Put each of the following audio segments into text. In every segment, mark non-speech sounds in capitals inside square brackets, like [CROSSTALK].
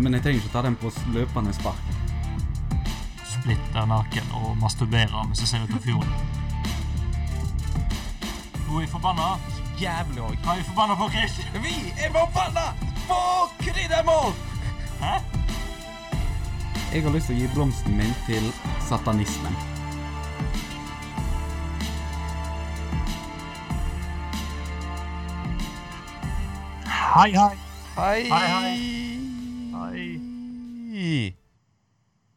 men jeg trenger ikke ta den på løpende spark. Splitter naken og masturberer mens jeg ser ut av fjorden. Nå er jeg forbanna. Jævlig òg. Hva er vi forbanna på, Chris? Vi er forbanna på kryddermål! Hæ? Jeg har lyst til å gi blomsten min til satanismen. Hei, hei. Hei! Hei, Hei.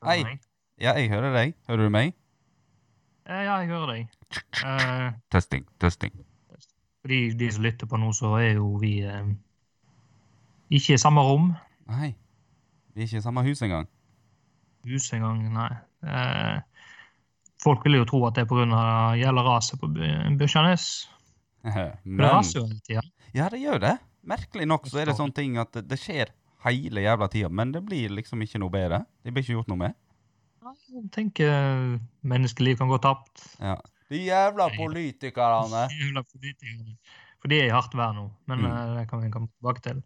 Hei. Ja, jeg hører deg. Hører du meg? Eh, Ja, jeg hører deg. Uh, Testing, testing. For de, de som lytter på nå, så er jo vi eh, ikke i samme rom. Nei, vi er ikke i samme hus engang. Hus engang, nei. Uh, folk vil jo tro at det er pga. gjelder raset på By- [LAUGHS] Men... Det raser jo hele tida. Ja, det gjør det. Merkelig nok så er det sånne ting at det, det skjer hele jævla tida, men det blir liksom ikke noe bedre. Det blir ikke gjort noe med. Jeg tenker menneskeliv kan gå tapt. Ja. De jævla politikerne! [LAUGHS] Jævla politikerne. For de er i hardt vær nå, men Mm. eh, det kan vi komme tilbake til.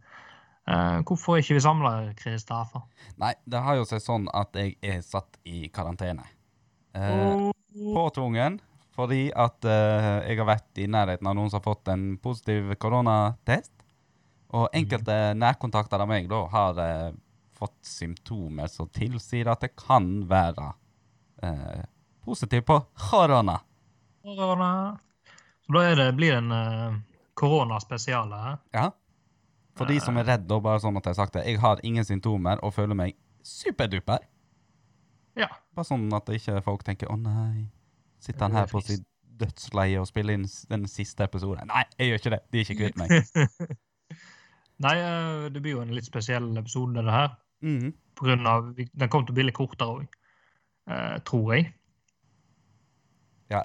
Eh, hvorfor ikke vi samla, Kristoffer? Nei, det har jo seg sånn at jeg er satt i karantene. Eh, påtvungen fordi at eh, jeg har vært i nærheten av noen som har fått en positiv koronatest. Og enkelte nærkontakter av meg da har eh, fått symptomer som tilsier at det kan være eh, positiv på korona. Korona. Så da det, blir det en uh, koronaspesial her. Ja. For de som er redd, da, bare sånn at jeg har sagt det, jeg har ingen symptomer og føler meg superduper. Ja. Bare sånn at ikke folk tenker 'Å nei, sitter han her på sitt dødsleie og spiller inn den siste episoden?' Nei, jeg gjør ikke det. De er ikke kvitt meg. [LAUGHS] Nei, eh, det blir jo en litt spesiell episode, det her. Mhm. På grunn av, den kommer til å bli litt kortere òg, tror jeg. Ja,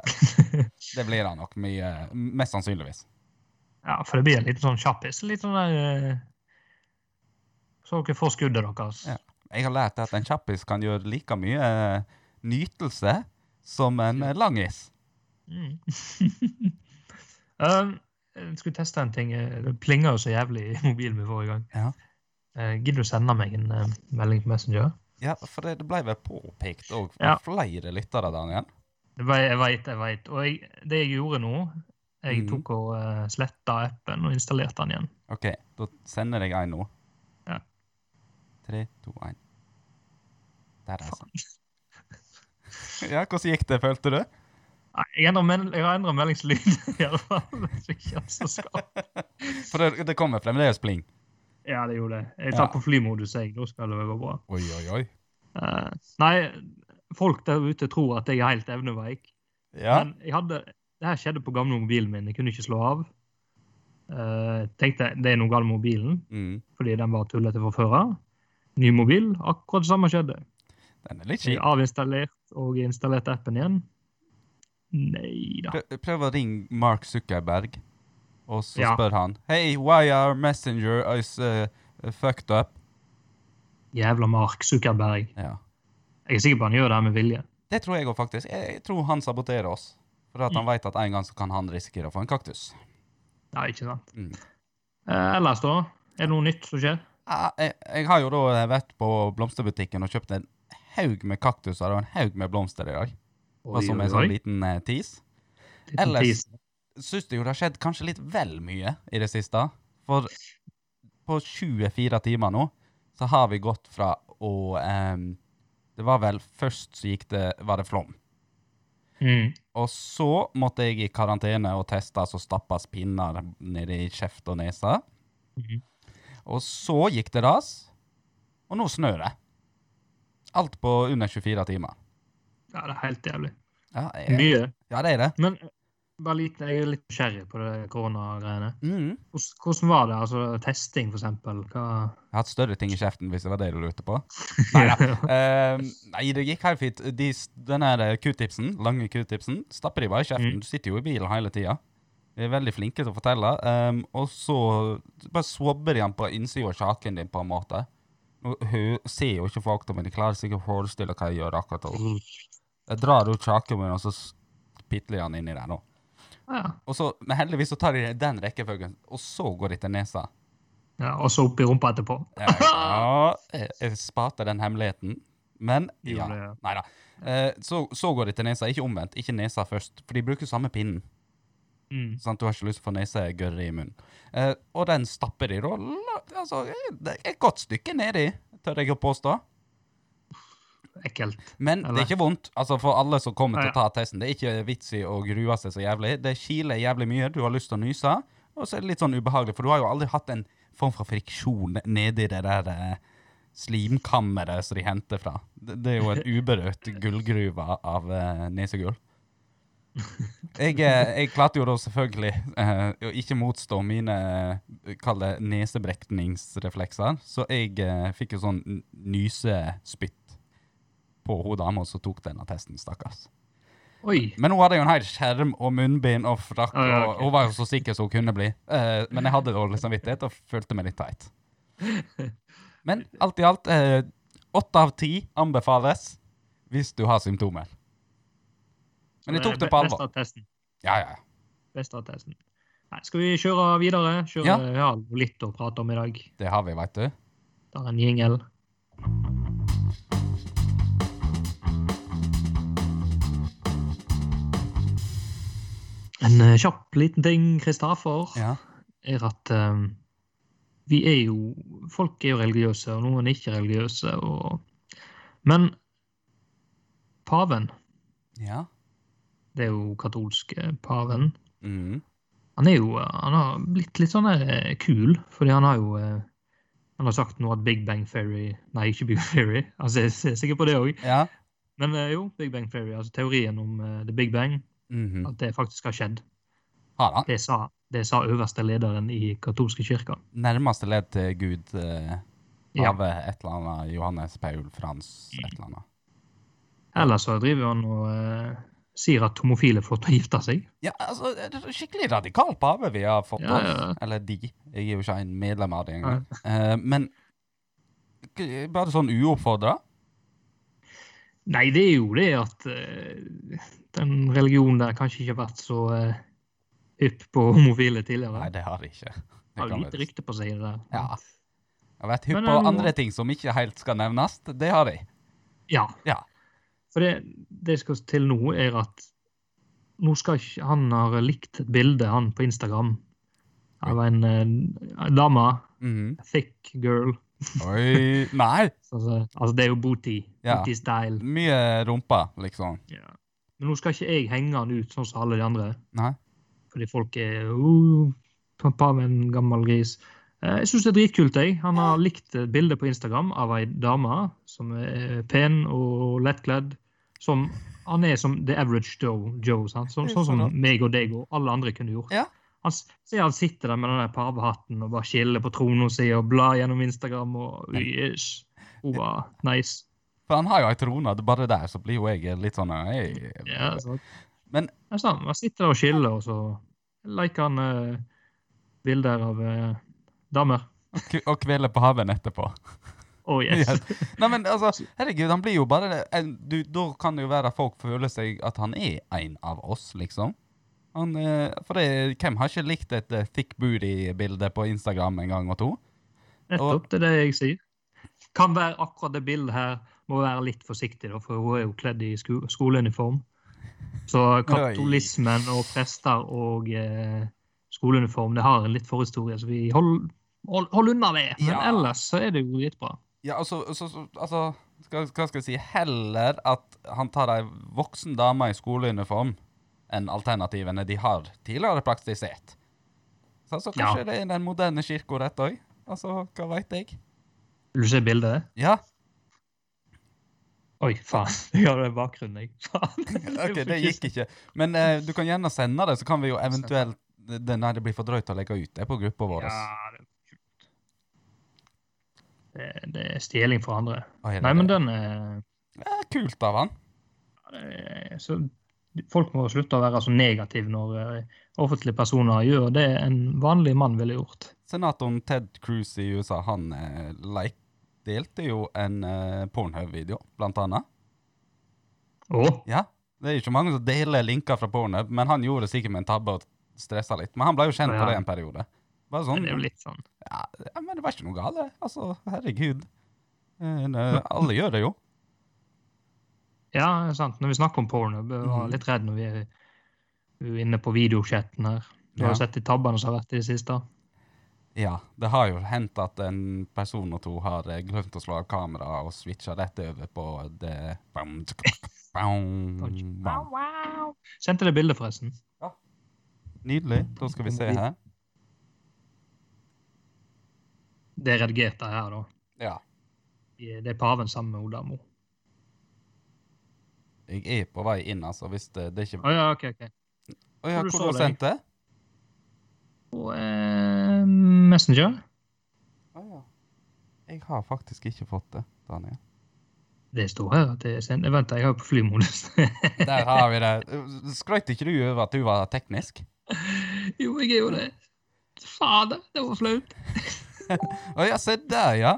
[LAUGHS] det blir det nok mye. Mest sannsynligvis. Ja, for det blir en liten sånn kjappis. Litt sånn der uh, Så dere får skuddet deres. Ja. Jeg har lært at en kjappis kan gjøre like mye uh, nytelse som en uh, langis. Mm. [LAUGHS] um, jeg skulle teste en ting. eh, Det plinga jo så jævlig i mobilen min forrige gang. Ja. Eh, Gidder du sende meg en eh, melding på Messenger? Ja, for det, det ble vel påpekt òg Ja. flere lyttere, Daniel. Det ble, jeg veit, jeg veit. Og jeg, det jeg gjorde nå Jeg mm. tok og uh, sletta appen og installerte den igjen. OK, da sender jeg en nå. Ja. Tre, to, én. Der, altså. [LAUGHS] Ja, hvordan gikk det, følte du? Nei, jeg, har endra meldingslyd, [LAUGHS] i alle fall. [LAUGHS] For det, det kommer fremdeles pling. Ja, det gjorde det. Jeg Ja. tar på flymodus, jeg. Da skal det være bra. Oi, oi, oi. Uh, nei, folk der ute tror at jeg er helt evneveik. Ja. Men jeg hadde, det her skjedde på gamle mobilen min. Jeg kunne ikke slå av. Uh, tenkte det er noe galt med mobilen, Mm. fordi den var tullete fra før av. Ny mobil, akkurat det samme skjedde. Den er litt Jeg kjip. avinstallert og installerte appen igjen. Nei da. Prøv å ringe Mark Zuckerberg, og så Ja. spør han Hey, why are messenger is uh, fucked up? Jævla Mark Zuckerberg. Ja. Jeg er sikker på han gjør det her med vilje. Det tror jeg òg, faktisk. Jeg, tror han saboterer oss. For at han vet at en gang så kan han risikere å få en kaktus. Ja, ikke sant. Mm. Eh, ellers, da? Er det noe nytt som skjer? Ja, jeg, jeg har jo da vært på blomsterbutikken og kjøpt en haug med kaktuser og en haug med blomster i dag. Oi, som en sånn liten eh, tis. Liten ellers- teaser. Syns jo det har skjedd kanskje litt vel mye i det siste. For på 24 timer nå så har vi gått fra å ehm, Det var vel først så gikk det Var det flom. Mm. Og så måtte jeg i karantene og testes og stappes pinner nede i kjeft og nese. Mm. Og så gikk det ras, og nå snør det. Alt på under 24 timer. Ja, det er helt jævlig. Ja, jeg, Mye. ja det er det. Men bare litt, jeg er litt nysgjerrig på det koronagreiene. Mm. Hvordan, hvordan var det? Altså testing, for eksempel? Hva Jeg har hatt større ting i kjeften hvis det var det du lurte på. [LAUGHS] Neida. uh, nei, det gikk helt fint. De, s- den eh, q-tipsen, lange q-tipsen, stapper de bare i kjeften. Mm. Du sitter jo i bilen hele tida. De er veldig flinke til å fortelle. Um, og så bare swabber de den på innsida av kjaken din, på en måte. Hun ser jo ikke folk det, men de klarer sikkert å forestille hva jeg gjør akkurat nå. Jeg drar ut kjaken min, og så pitler jeg den inni der nå. Ja. Så, men heldigvis så tar de den rekkefølgen, og så går de til nesa. Ja, og så opp i rumpa etterpå. Ja, jeg, jeg sparte den hemmeligheten. Men ja. Nei da. Eh, så, så går de til nesa, ikke omvendt. Ikke nesa først. For de bruker samme pinnen. Mm. Sånn, Du har ikke lyst til å få nesegørre i munnen. Eh, og den stapper de da altså, et godt stykke nedi, tør jeg å påstå. Ekkelt. Men det er ikke vondt. Altså For alle som kommer til å ta testen. Det er ikke vits i å grue seg så jævlig. Det kiler jævlig mye. Du har lyst til å nyse. Og så er det litt sånn ubehagelig, for du har jo aldri hatt en form for friksjon nedi det der eh, slimkammeret som de henter fra. Det, det er jo en [LAUGHS] uberørt gullgruve av eh, nesegull. [LAUGHS] Jeg, eh, jeg klarte jo da selvfølgelig eh, å ikke motstå mine kall det nesebrekningsreflekser, så jeg eh, fikk jo sånn nysespytt på hun dama som tok denne testen, stakkars. Oi. Men hun hadde jo en hel skjerm og munnbind og frakk, Ah, ja, okay. og hun var jo så sikker som hun kunne bli. Uh, men jeg hadde dårlig samvittighet og følte meg litt teit. [LAUGHS] Men alt i alt, åtte åtte av ti anbefales hvis du har symptomer. Men jeg tok det på Best alvor. av testen. Ja, ja. Best av testen. Nei, skal vi kjøre videre? Kjøre, Ja. ja. litt å prate om i dag. Det har vi, veit du. Det er en jingle. En eh, kjapp liten ting, Kristoffer, Ja. er at um, vi er jo Folk er jo religiøse, og noen er ikke religiøse. Og, men paven, ja. det er jo katolske paven, Mm. han er jo Han har blitt litt sånn der, eh, kul, fordi han har jo Han har sagt nå at Big Bang Theory Nei, ikke Big Bang Theory. [LAUGHS] Altså, jeg er sikker på det òg. Ja. Men jo, Big Bang Theory, altså teorien om uh, The Big Bang, Mhm. at det faktisk har skjedd. Har han. Det sa, det sa øverste lederen i katolske kirka. Nærmeste ledd til Gud eh, av ja. et eller annet Johannes Paul Frans et eller annet. Ellers så driver han og eh, sier at homofile får til å gifte seg. Ja, altså, det er skikkelig radikal pave vi har fått Ja, oss. ja. Eller de. Jeg er jo ikke en medlem av det engang. Eh, men bare sånn uoppfordra? Nei, det er jo det at eh, den religionen der kanskje ikke har vært så uh, hypp på homofile tidligere. Nei, det har de ikke. Det har lite rykte på seg, det der. Ja. Jeg vært hypp på eh, andre ting som ikke helt skal nevnes. Det har de. Ja. Ja. For det, det skal til nå, er at nå skal ikke Han har likt et bilde, han, på Instagram av en uh, dame. Mhm. Thick girl. Oi Nei! [LAUGHS] Altså, altså det er jo booty. Ja. Booty-style. Mye rumpa, liksom. Ja. Men nå skal ikke jeg henge han ut sånn som alle de andre. Nei. Fordi folk er uh, Pappa med en gammel gris. Eh, Jeg syns det er dritkult. jeg. Han har likt et bilde på Instagram av ei dame som er pen og lettkledd. Som Han er som the average Joe, Joe sant? Sånn, sånn som meg og deg og alle andre kunne gjort. Ja. Han ser han sitter der med den pavehatten og bare skiller på trona si og blar gjennom Instagram og yes. Hun var nice. For han har jo ei trone, bare der så blir jo jeg litt sånn jeg, Ja, sant. Men- er sant. Man sitter og skiller, og så liker han uh, bilder av uh, damer. Og kveler på haven etterpå. Oh [LAUGHS] yes. yes. Nei, men altså, herregud, han blir jo bare du, Da kan det jo være at folk føler seg at han er en av oss, liksom. Han, eh, for det, hvem har ikke likt et thick booty-bilde på Instagram en gang og to? Nettopp, det er det jeg sier. Kan være akkurat det bildet her må være litt forsiktig, da, for hun er jo kledd i sko skoleuniform. Så katolismen og prester og eh, skoleuniform det har en litt forhistorie, så vi holder hold, hold unna det. Men Ja. ellers så er det jo dritbra. Ja, altså, så, så, altså skal, Hva skal jeg si? Heller at han tar ei voksen dame i skoleuniform enn alternativene de har tidligere praktisert. Så altså, kanskje Ja. det er den moderne kirka rett òg? Altså, hva veit jeg? Vil du se bildet? Ja, Oi, faen. [LAUGHS] Jeg har det i bakgrunnen, jeg. Faen. [LAUGHS] ok, det gikk ikke. Men eh, du kan gjerne sende det, så kan vi jo eventuelt det, Nei, det blir for drøyt å legge ut det på gruppa vår. Ja, det er kult. Det, det er stjeling for andre. Oi, det- Nei, men den er Ja, kult av han. Eh, Så folk må slutte å være så negative når uh, offentlige personer gjør det en vanlig mann ville gjort. Senatoren Ted Cruz i USA, han uh, like, delte jo en uh, Pornhub-video, blant annet. Oh. Ja, det er ikke mange som deler linker fra Pornhub, men han gjorde det sikkert med en tabbe og stressa litt. Men han ble jo kjent Ja. på det en periode. Bare sånn. Det er jo litt sånn. Ja, ja, men det var ikke noe galt. Altså, herregud. Eh, uh, Alle gjør det jo. Ja, sant. Når vi snakker om Pornhub, jeg var Mhm. litt redd når vi er, er inne på videochatten her. Du har Ja. jo sett de tabbene som har vært i det siste. Ja, det har jo hendt at en person og to har eh, glemt å slå av kameraet og switcha rett over på det Bam, bam, bam. Sendte det bildet, forresten. Nydelig. Da skal vi se her. Det er redigert her, da. Ja. Det er paven sammen med Odamo. Jeg er på vei inn, altså, hvis det, det er ikke Å ja, OK. ok. Å ja, Hvor har du sendt det? På eh, Messenger. Å ja. Jeg har faktisk ikke fått det, Daniel. Det står her at det er sendt. Vent, jeg har på flymodus. [LAUGHS] Der har vi det. Skrøt ikke du over at du var teknisk? jo, jeg er jo det. Fader, det var flaut. [LAUGHS] Å ja, se der, ja.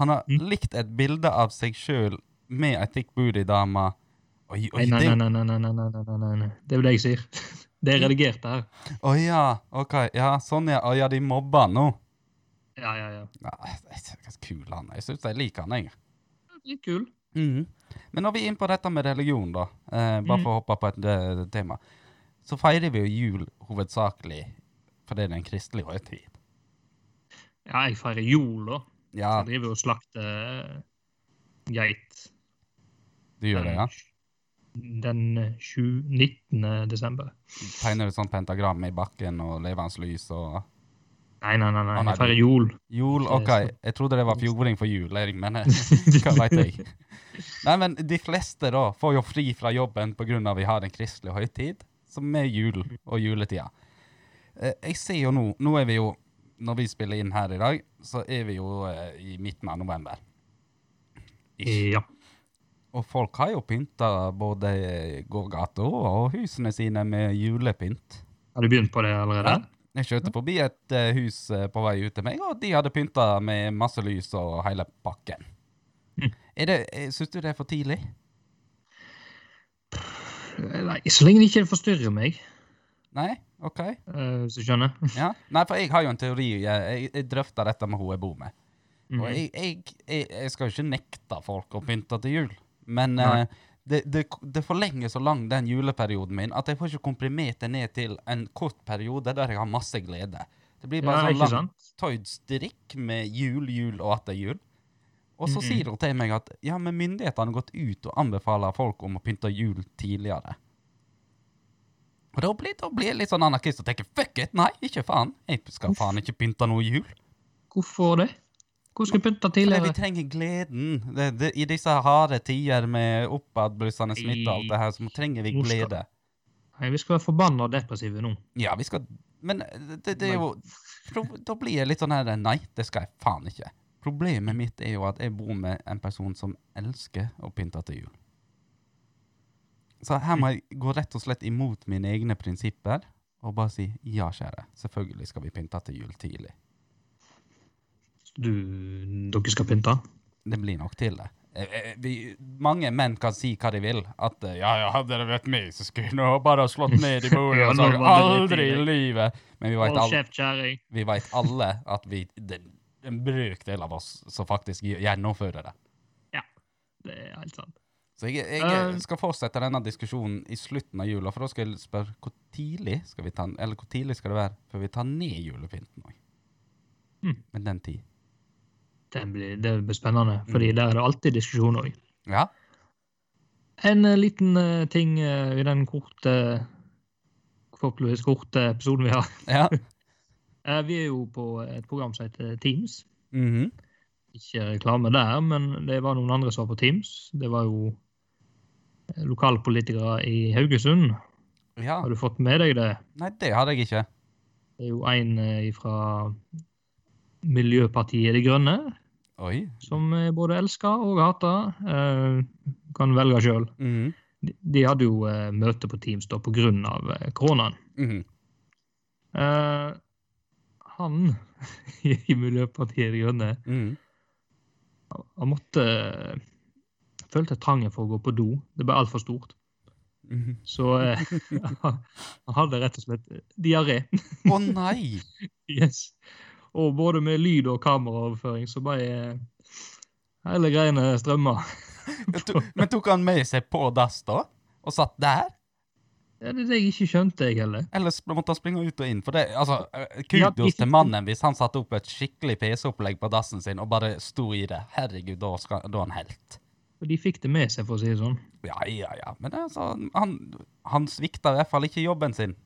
Han har Mm. likt et bilde av seg sjøl med ei thick booty-dame. Oi, oi, nei, nei, nei, nei, nei, nei, nei, nei, nei. Det er jo det jeg sier. [LAUGHS] Det er redigert, det her. Å ja, OK. Ja, sånn ja. Å ja, de mobber nå. Ja, ja, ja. Ja, det er kul han. Jeg syns jeg liker han, jeg. Litt kul. Mm. Men når vi er inne på dette med religion, da, eh, bare Mhm. for å hoppe på et eh, tema, så feirer vi jo jul hovedsakelig fordi det er en kristelig høytid. Ja, jeg feirer jul, da. Ja, Jeg driver og slakter geit. du gjør det, ja? Den eh, 7, 19. desember. Tegner du sånn pentagram i bakken og levende lys og Nei, nei, nei, nei. Jeg feirer jul. Jul, OK. Jeg trodde det var fjording for jul, men eh, [LAUGHS] hva veit jeg. Nei, men de fleste da får jo fri fra jobben pga. vi har en kristelig høytid, som er jul og juletida. Eh, Jeg ser jo nå Nå er vi jo Når vi spiller inn her i dag, så er vi jo eh, i midten av november. Ish. Ja. Og folk har jo pynta både gågata og husene sine med julepynt. Har du begynt på det allerede? Ja. Jeg kjørte forbi et eh, hus eh, på vei ut til meg, og de hadde pynta med masse lys og hele pakken. Mm. Det, eh, Syns du det er for tidlig? Nei, så lenge det ikke forstyrrer meg, Nei? OK. Uh, hvis du skjønner. [LAUGHS] Ja. Nei, for jeg har jo en teori. Jeg, jeg, drøfta dette med hun jeg bor med. Og Mhm. jeg, jeg, jeg skal jo ikke nekte folk å pynte til jul, men eh, det, det, det forlenger så lang den juleperioden min at jeg får ikke komprimert det ned til en kort periode der jeg har masse glede. Det blir bare Ja, sånn ikke lang sant? tøyd strikk med jul, jul og atter jul. Og så Mhm. sier hun til meg at ja, men myndighetene har gått ut og anbefaler folk om å pynte jul tidligere. Og da blir, da blir jeg litt sånn anarkist og tenker fuck it, nei, ikke faen. Jeg skal faen ikke pynte noe jul. Hvorfor det? Hvor skal jeg pynte Fordi vi trenger gleden. Det, det, I disse harde tider med oppadblussende smitte og alt det her, så trenger vi glede. Nei, vi skal være forbanna og depressive nå. Ja, vi skal Men det, det er jo pro- Da blir jeg litt sånn her Nei, det skal jeg faen ikke. Problemet mitt er jo at jeg bor med en person som elsker å pynte til jul. Så her må jeg gå rett og slett imot mine egne prinsipper og bare si ja, kjære. Selvfølgelig skal vi pynte til jul tidlig. Du, dere skal pynte? Det blir nok til det. Eh, eh, Vi, mange menn kan si hva de vil. At eh, ja, ja, hadde det vært meg, så skulle nå bare ha slått ned i [LAUGHS] bordet og sagt aldri i livet. Men vi vet, alle, vi vet alle at vi, det er en brøkdel av oss som faktisk gjennomfører det. Ja, Det er helt sant. Så jeg, jeg skal fortsette denne diskusjonen i slutten av jula, for da skal jeg spørre hvor tidlig skal vi ta, eller hvor tidlig skal det være før vi tar ned julepynten òg? Mm. Med den tid. Det blir, det blir spennende, fordi Mm. der er det alltid diskusjon òg. Ja. En eh, liten eh, ting eh, i den korte forhåpentligvis korte episoden vi har. ja. [LAUGHS] Vi er jo på et program som heter Teams. Mhm. Ikke reklame der, men det var noen andre som var på Teams. Det var jo lokalpolitikere i Haugesund. ja. Har du fått med deg det? Nei, det hadde jeg ikke. Det er jo en fra Miljøpartiet De Grønne Oi. som jeg både elsker og hater. Eh, kan velge sjøl. Mhm. De, de hadde jo eh, møte på Teams da pga. Eh, koronaen. Mm Eh, han [LAUGHS] i Miljøpartiet De Grønne mm. han måtte følte trangen for å gå på do. Det ble altfor stort. Mhm. Så eh, [LAUGHS] han hadde rett og slett diaré. Å nei! [LAUGHS] Yes. Og både med lyd og kameraoverføring, så bare hele greiene strømmer. [LAUGHS] Men tok han med seg på dass da? Og satt der? Ja, det er det jeg ikke skjønte, jeg heller. Ellers måtte han springe ut og inn? For det, altså, eh, Kudos til mannen hvis han satte opp et skikkelig PC-opplegg på dassen sin og bare sto i det. Herregud, da, skal, da er han helt. Og de fikk det med seg, for å si det sånn. Ja, ja, ja. Men altså, han, han svikta i hvert fall ikke jobben sin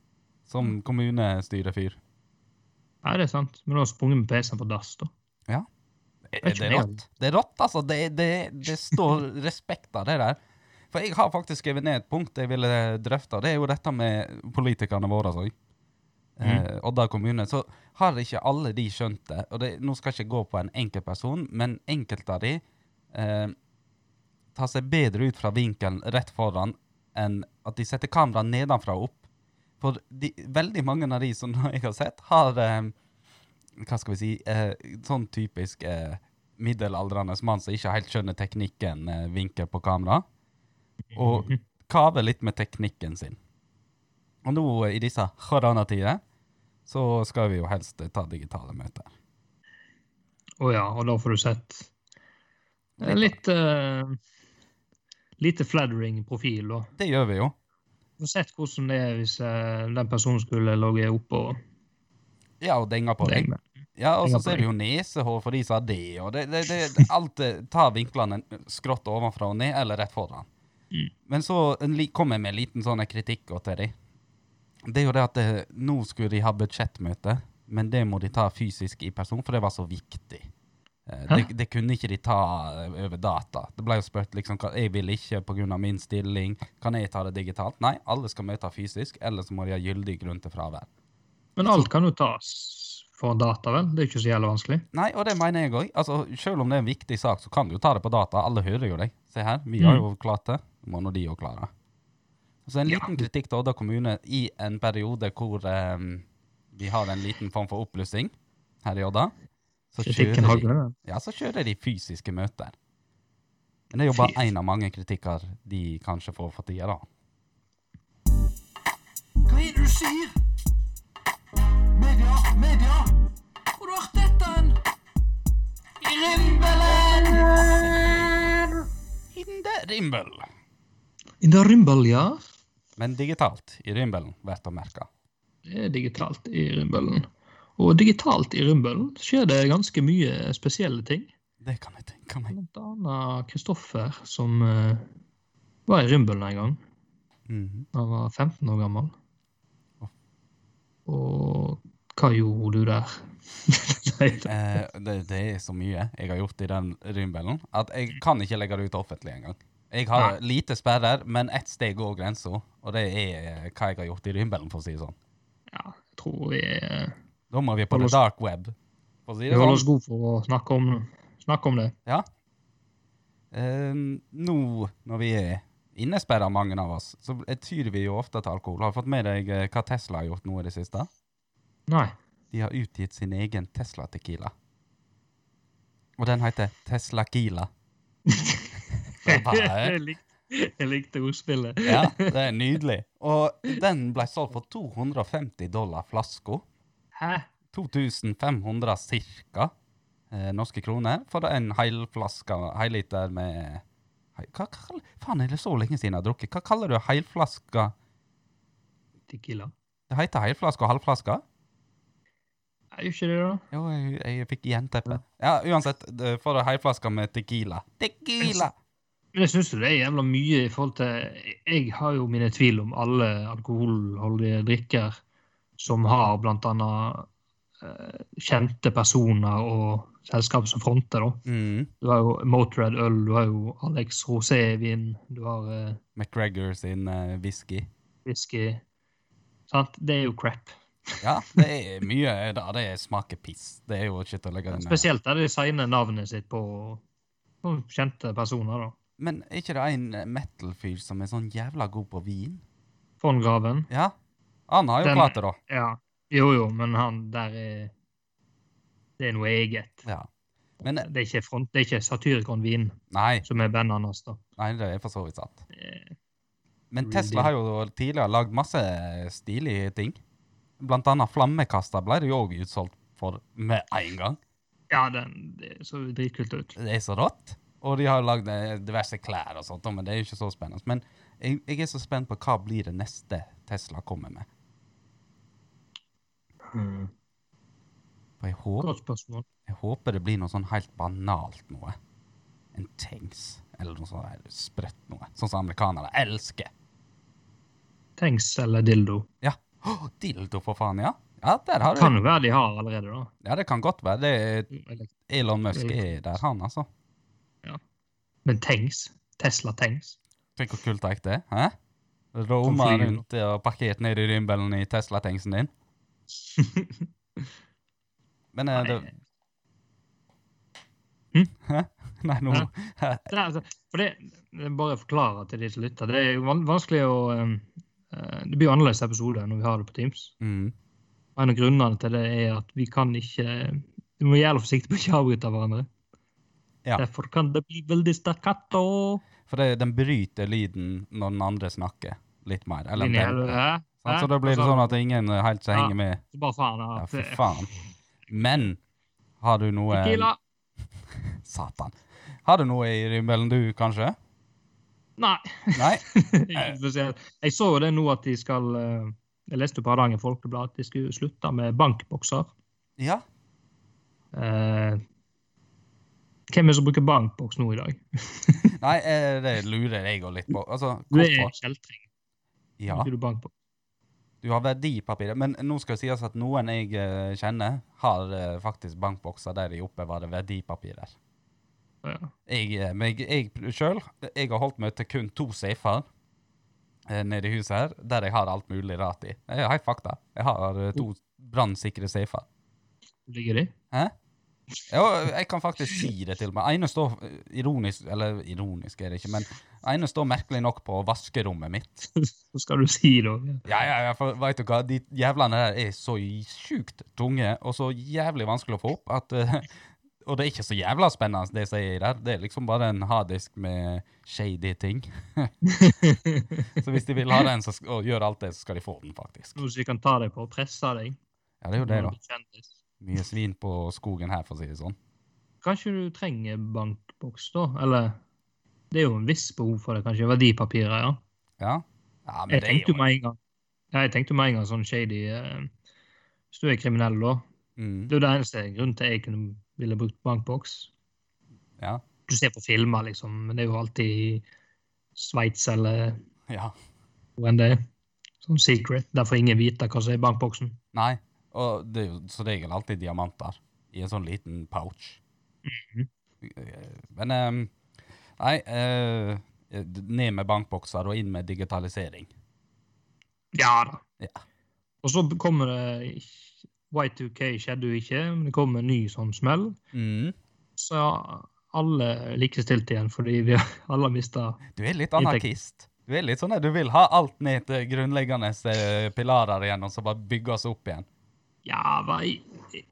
som kommunestyrefyr. Nei, det er sant. Men du har sprunget med PC-en på dass, da. Ja. Det er det er rått? Det er rått, altså. Det, det, det står [LAUGHS] respekt av det der. For jeg har faktisk skrevet ned et punkt jeg ville drøfte, det er jo dette med politikerne våre. Altså. Eh, Odda kommune. Så har ikke alle de skjønt det. Og det, nå skal jeg ikke gå på en enkeltperson, men enkelte av de eh, tar seg bedre ut fra vinkelen rett foran enn at de setter kameraet nedenfra og opp. For de, veldig mange av de som [LAUGHS] jeg har sett, har eh, hva skal vi si, eh, sånn typisk eh, middelaldrende mann som ikke helt skjønner teknikken eh, vinkel på kamera, og [LAUGHS] kaver litt med teknikken sin. Og nå eh, i disse koronatider så skal vi jo helst eh, ta digitale møter. Å ja, og da får du sett litt uh, Lite flattering profil, da. Det gjør vi jo. Får sett hvordan det er hvis eh, den personen skulle ligget oppå. Ja, og denga på deg. Ja, og så ser du jo nesehår for de som har det, og det, det, det, alt eh, tar vinklene skrått ovenfra og ned, eller rett foran. Mm. Men så kommer jeg med en liten sånn kritikk til dem. Det er jo det at det, nå skulle de ha budsjettmøte, men det må de ta fysisk i person, for det var så viktig. Eh, Det, det kunne ikke de ta eh, over data. Det ble jo spurt liksom, jeg vil ikke pga. min stilling. Kan jeg ta det digitalt? Nei, alle skal møte fysisk, eller så må de ha gyldig grunn til fravær. Men alt kan jo tas for data, vel? Det er ikke så jævlig vanskelig. Nei, og det mener jeg òg. Altså, selv om det er en viktig sak, så kan du jo ta det på data. Alle hører jo deg. Se her, vi har jo klart det. Må nå de òg klare. Så en liten kritikk til Odda kommune i en periode hvor um, vi har en liten form for oppblussing her i Odda. Så Kritikken kjører, de, ja, så kjører de fysiske møter. Men det er jo bare én av mange kritikker de kanskje får for tida, da. Hva er det du sier? Media, media! Hvor har du dette hen? I rimbelen! In the rimbel. In the Rimbel, ja. Men digitalt i rimbelen, verdt å merke. Det er digitalt i Rimbelen. Og digitalt i Rumbølen skjer det ganske mye spesielle ting. Det kan jeg tenke meg. Blant annet Kristoffer, som uh, var i Rumbølen en gang. Mhm. Han var 15 år gammel. Og hva gjorde du der? [LAUGHS] Det- Eh, det, det er så mye jeg har gjort i den Rumbølen, at jeg kan ikke legge det ut offentlig engang. Jeg har lite sperrer, men ett steg går grensa, og det er hva jeg har gjort i Rumbølen, for å si det sånn. ja, jeg tror jeg eh, Da må vi på the dark web, for å si vi holder oss sånn. gode for å snakke om, snakke om det. Ja. Eh, nå når vi er innesperra, mange av oss, så tyr vi jo ofte til alkohol. Har du fått med deg eh, hva Tesla har gjort nå i det siste? Nei. De har utgitt sin egen Tesla Tequila. Og den heter Tesla Kila. [LAUGHS] Jeg, likte, jeg likte ordspillet. Ja, det er [LAUGHS] nydelig. Og den ble solgt for 250 dollar flaska. Hæ? 2500 cirka eh, norske kroner for en hel flaske, heliter med hei- hva, kall- Faen, er det så lenge siden jeg har drukket? Hva kaller du helflaske? Tequila. Det heter helflaske og halvflaske? Er jo ikke det, da? Jo, jeg, jeg fikk jernteppe. Ja, uansett, det- for en helflaske med tequila. Tequila! Men jeg syns det er jævla mye i forhold til Jeg har jo mine tvil om alle alkoholholdige drikker som har annet eh, kjente personer og selskap som fronter, da. Mm. Du har jo Motred øl, du har jo Alex Rosé-vin, du har eh, McGregor sin eh, whisky. whisky. Sant? Det er jo crap. Ja, det er mye da. Det smaker piss. Det er jo ikke til å legge den Spesielt der de signer navnet sitt på, på kjente personer, da. Men er ikke det en metal-fyr som er sånn jævla god på vin? Von Graven. Ja. Han har jo Den- klart det, da. Ja. Jo, jo, men han der er Det er noe eget. Ja. Men Det er ikke, front, det er ikke Satyricon-vin nei, som er bandet hans, da. nei, det er for så vidt sant. Eh, Men Tesla har jo tidligere lagd masse stilige ting. Blant annet flammekaster ble det jo òg utsolgt for med en gang. Ja, den, det så dritkult ut. Det er så rått. Og de har lagd eh, diverse klær og sånt, men det er jo ikke så spennende. Men jeg, jeg er så spent på hva blir det neste Tesla kommer med. Mm. For jeg håper, Godt spørsmål. jeg håper det blir noe sånn helt banalt noe. En tanks, eller noe sånt sprøtt noe. Sånn som amerikanere elsker. Tanks eller dildo. Ja. Oh, dildo, for faen, ja. Ja, der har Kan jo være de har allerede, da. Ja, det kan godt være. Det er Elon Musk er der, han, altså. Ja. Men tanks? Tesla tanks? Tenk hvor kult det er. Hæ? Roma rundt og parkert ned i rimbelen i Tesla-tanksen din. [LAUGHS] Men er det Hm? Hæ? [LAUGHS] Nei, nå no. Det altså, for det, bare forklare til de som lytter. Det er jo vanskelig å um, eh, Det blir jo annerledes episoder når vi har det på Teams. mm. Og En av grunnene til det er at vi kan ikke Vi må være forsiktige på å ikke avbryte hverandre. Ja. Derfor kan det bli veldig stakkato. For det, den bryter lyden når den andre snakker litt mer. Eller Inn i demper. Så da blir det sånn at ingen helt så henger med. Så bare faen Ja, fy faen. Men har du noe Tequila. [LAUGHS] Satan. Har du noe i rimmelen du, kanskje? Nei. Nei? [LAUGHS] Jeg så jo det nå at de skal eh, Jeg leste på Hardanger Folkeblad at de skulle slutte med bankbokser. Ja. Eh, hvem er det som bruker bankboks nå i dag? [LAUGHS] Nei, eh, det lurer jeg òg litt på. Altså, Det er kjeltring. Ja. Du? Du har verdipapirer. Men nå skal det sies at noen jeg eh, kjenner, har eh, faktisk bankbokser der de oppbevarer verdipapirer. Ja. Jeg, men jeg, jeg sjøl jeg har holdt meg til kun to safer nede i huset her, der jeg har alt mulig rart i. Er helt fakta. Jeg har to brannsikre safer. Ligger de? Hæ? Ja, jeg kan faktisk si det til meg. Ene står eh, ironisk Eller ironisk er det ikke, men ene står merkelig nok på vaskerommet mitt. Så [LAUGHS] skal du si det òg. Ja, ja, ja, for vet du hva, de jævlene der er så sjukt tunge og så jævlig vanskelig å få opp at uh, [LAUGHS] Og det er ikke så jævla spennende, det som er der. Det er liksom bare en harddisk med shady ting. [LAUGHS] så hvis de vil ha den så, og gjøre alt det, så skal de få den, faktisk. Noe som de kan ta deg på og presse deg. Ja, det er jo det, da. Mye svin på skogen her, for å si det sånn. Kanskje du trenger bankboks, da? Eller det er jo en viss behov for det, kanskje. Verdipapirer, ja. Ja, ja men Jeg tenkte jo med en gang jeg tenkte med en gang sånn shady eh, Hvis du er kriminell, da. mm, Det er jo det eneste grunnen til jeg kunne ville brukt bankboks. Ja. Du ser på filmer, liksom, men det er jo alltid i Sveits eller Ja. hvor enn det er. Sånn secret. Derfor ingen vite hva som er i bankboksen. Nei. Og det er jo som regel alltid diamanter i en sånn liten pouch. Mhm. Men um, Nei, uh, ned med bankbokser og inn med digitalisering. Ja da. Ja. Og så kommer det Y2K skjedde jo ikke, men det kom en ny sånn smell. Mm. Så alle likestilte igjen, fordi vi alle har mista Du er litt anarkist. Du er litt sånn at du vil ha alt ned til grunnleggende eh, pilarer igjen, og så bare bygge oss opp igjen. Ja, hva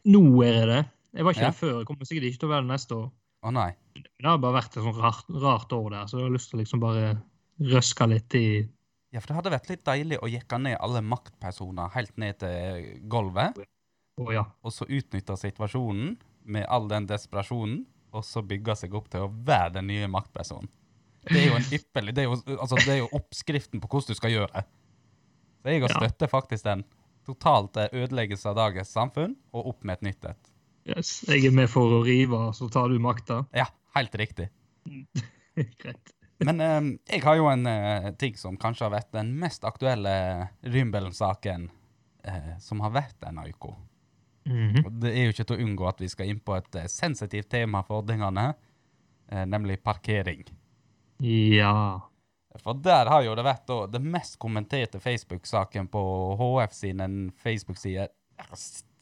nå er det det. Jeg var ikke Ja. der før. Jeg kommer sikkert ikke til å være det neste år. Å nei. Det har bare vært et sånt rart, rart år der, så jeg har lyst til å liksom bare røske litt i Ja, for det hadde vært litt deilig å jekke ned alle maktpersoner helt ned til gulvet, Å ja. og så utnytte situasjonen med all den desperasjonen, og så bygge seg opp til å være den nye maktpersonen. Det er jo en ypperlig Det er jo, altså, det er jo oppskriften på hvordan du skal gjøre det. Så jeg Ja. støtter faktisk den. Totalt ødeleggelse av dagens samfunn, og opp med et nytt et. Yes. Jeg er med for å rive, så tar du makta. Ja, helt riktig. [LAUGHS] Greit. Men eh, jeg har jo en eh, ting som kanskje har vært den mest aktuelle Rymbelen-saken eh, som har vært denne uka. Mm -hmm. det er jo ikke til å unngå at vi skal inn på et eh, sensitivt tema for ordningene, eh, nemlig parkering. Ja. For der har jo det vært da, det mest kommenterte Facebook-saken på HF sine Facebook-sider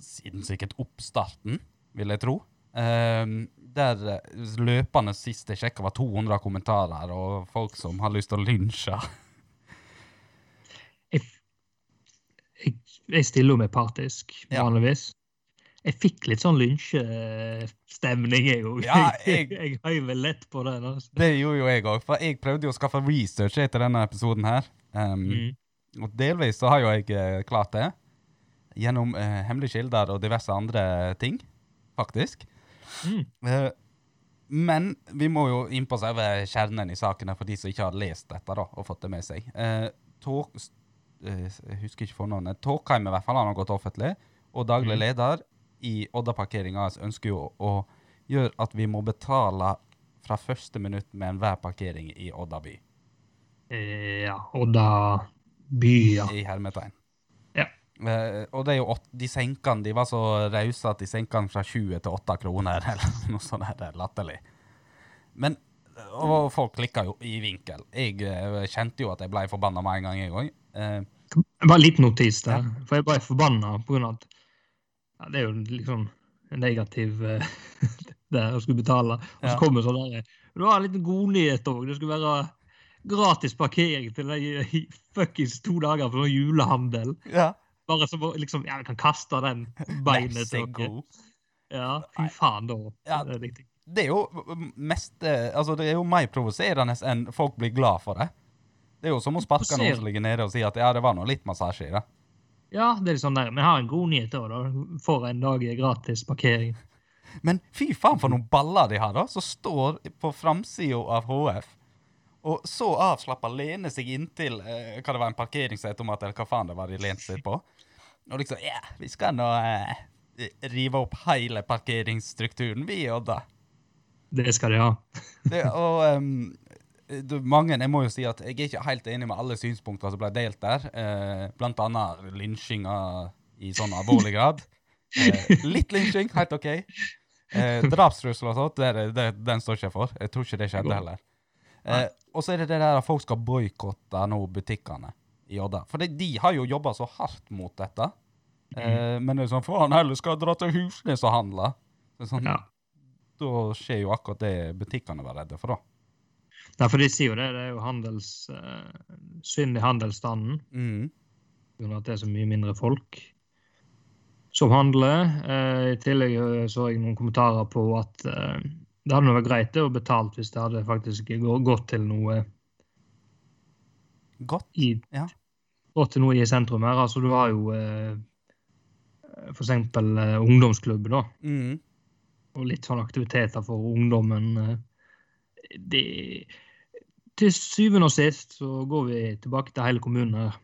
siden sikkert oppstarten, vil jeg tro. Um, der eh, løpende sist jeg sjekka, var 200 kommentarer, og folk som har lyst til å lynsje. Jeg, jeg, jeg stiller jo meg partisk, vanligvis. Jeg fikk litt sånn lynsjestemning, jeg òg. Ja, [LAUGHS] jeg, jeg- høy vel lett på den. Altså. Det gjorde jo jeg òg, for jeg prøvde jo å skaffe research etter denne episoden her. Um, Mm. Og delvis så har jo jeg eh, klart det. gjennom uh, hemmelige kilder og diverse andre ting, faktisk. Mm. Uh, men vi må jo inn på selve kjernen i sakene for de som ikke har lest dette da, og fått det med seg. Uh, eh, jeg husker ikke fornavnet. Talkheim i hvert fall, han har gått offentlig. Og daglig Mhm. leder i Odda-parkeringa ønsker jo å gjøre at vi må betale fra første minutt med enhver parkering i Odda by. Eh, Ja, Odda by, ja. I hermetegn. Ja. Eh, og det er jo åt, de senkene, de var så rause at de senka den fra 20 til 8 kroner, [LAUGHS] eller noe sånt der, er latterlig. Men, og folk klikka jo i vinkel. Jeg eh, kjente jo at jeg ble forbanna med en gang, jeg òg. Eh, Bare litt notis der. For jeg ble forbanna pga. at ja, det er jo liksom en negativ eh, [LAUGHS] der å skulle betale. Og så kommer sånn der Du har en liten godnyhet òg. Det skulle være gratis parkering til de fuckings to dager for sånn julehandel. ja. Bare så liksom Ja, vi kan kaste den [LAUGHS] beinet til dere. Ja, fy faen, da. Ja. Det er. Det jo mest eh, Altså, det er jo mer provoserende enn folk blir glad for det. Det er jo som å sparke noen som ligger nede og si at ja, det var nå litt massasje i det. Ja, det er litt sånn der. Men jeg har en god nyhet òg, da. Får en dag gratis parkering. [LAUGHS] Men fy faen for noen baller de har, da, som står på framsida av HF. Og så avslappa lener seg inntil eh, hva det var, en parkeringsautomat, eller hva faen det var de lente seg på. Og liksom Ja, vi skal nå eh, rive opp hele parkeringsstrukturen, vi i Odda. Det skal de ha. Det, og du, [LAUGHS] mange, jeg må jo si at jeg er ikke helt enig med alle synspunkter som ble delt der. Eh, blant annet lynsjinga i sånn alvorlig grad. Eh, litt lynsjing, helt OK. Eh, Drapstrusler og sånt, det, det, den står ikke jeg for. Jeg tror ikke det skjedde heller. Eh, og så er det det der at folk skal boikotte nå butikkene i Odda. For det, de har jo jobba så hardt mot dette. Eh, Men det er sånn faen heller skal dra til Husnes og handle. Sånn, Ja. Da skjer jo akkurat det butikkene var redde for, da. Nei, for de sier jo det. Det er jo handels, uh, synd i handelsstanden. Mm. på at det er så mye mindre folk som handler. Uh, I tillegg eh, så jeg noen kommentarer på at uh, det hadde vært greit å betalt hvis det hadde faktisk gått til noe Godt. i, Ja. gått til noe i sentrum her. Altså, du har jo for eksempel ungdomsklubben, da. Mm. Og litt sånn aktiviteter for ungdommen. Det, til syvende og sist så går vi tilbake til hele kommunen her.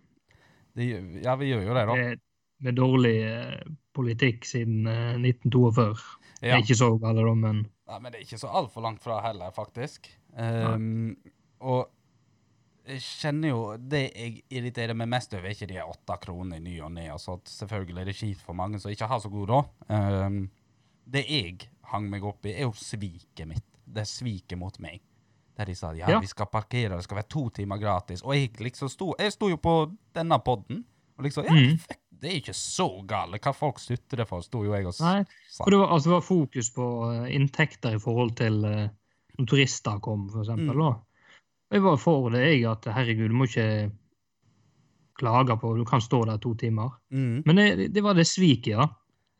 Det, ja, vi gjør jo det, da. med, med dårlig eh, politikk siden eh, 1942. Det Ja. er ikke så galt, da, men ja, men det er ikke så altfor langt fra heller, faktisk. Um, og jeg kjenner jo Det jeg irriterer meg mest over, er ikke de åtte kronene i ny og ne. Altså, selvfølgelig er det kjipt for mange som ikke har så god råd. Um, det jeg hang meg opp i, er jo sviket mitt. Det sviket mot meg. Der de sa ja, Ja. vi skal parkere, det skal være to timer gratis. Og jeg liksom sto Jeg sto jo på denne podden og liksom Ja, mm. fuck, det er ikke så galt. Hva folk støtter det for, sto jo jeg og sa. for det var, altså, det var fokus på eh, inntekter i forhold til uh, når turister kom, for eksempel. Mm. Og Jeg var for det, jeg, at herregud, du må ikke klage på Du kan stå der to timer. Mm. Men det, det var det sviket, ja.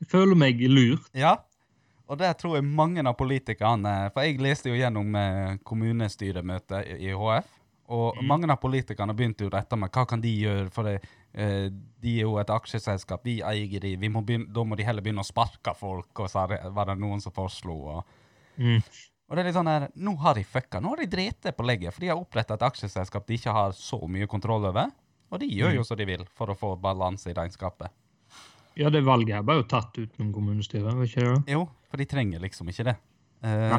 Jeg føler meg lurt. Ja, og det tror jeg mange av politikerne For jeg leste jo gjennom eh, kommunestyremøtet i HF, og Mm. mange av politikerne begynte jo dette med hva kan de gjøre, for det, eh, de er jo et aksjeselskap, vi eier de, vi må begynne, da må de heller begynne å sparke folk, og så var det noen som foreslo. Og, Mm. og det er litt sånn her, nå har de fucka, nå har de det på legget, for de har opprettet et aksjeselskap de ikke har så mye kontroll over, og de gjør jo som de vil for å få balanse i regnskapet. Ja, det valget her ble jo tatt utenom kommunestyret, var ikke det? Jo, for de trenger liksom ikke det. Eh,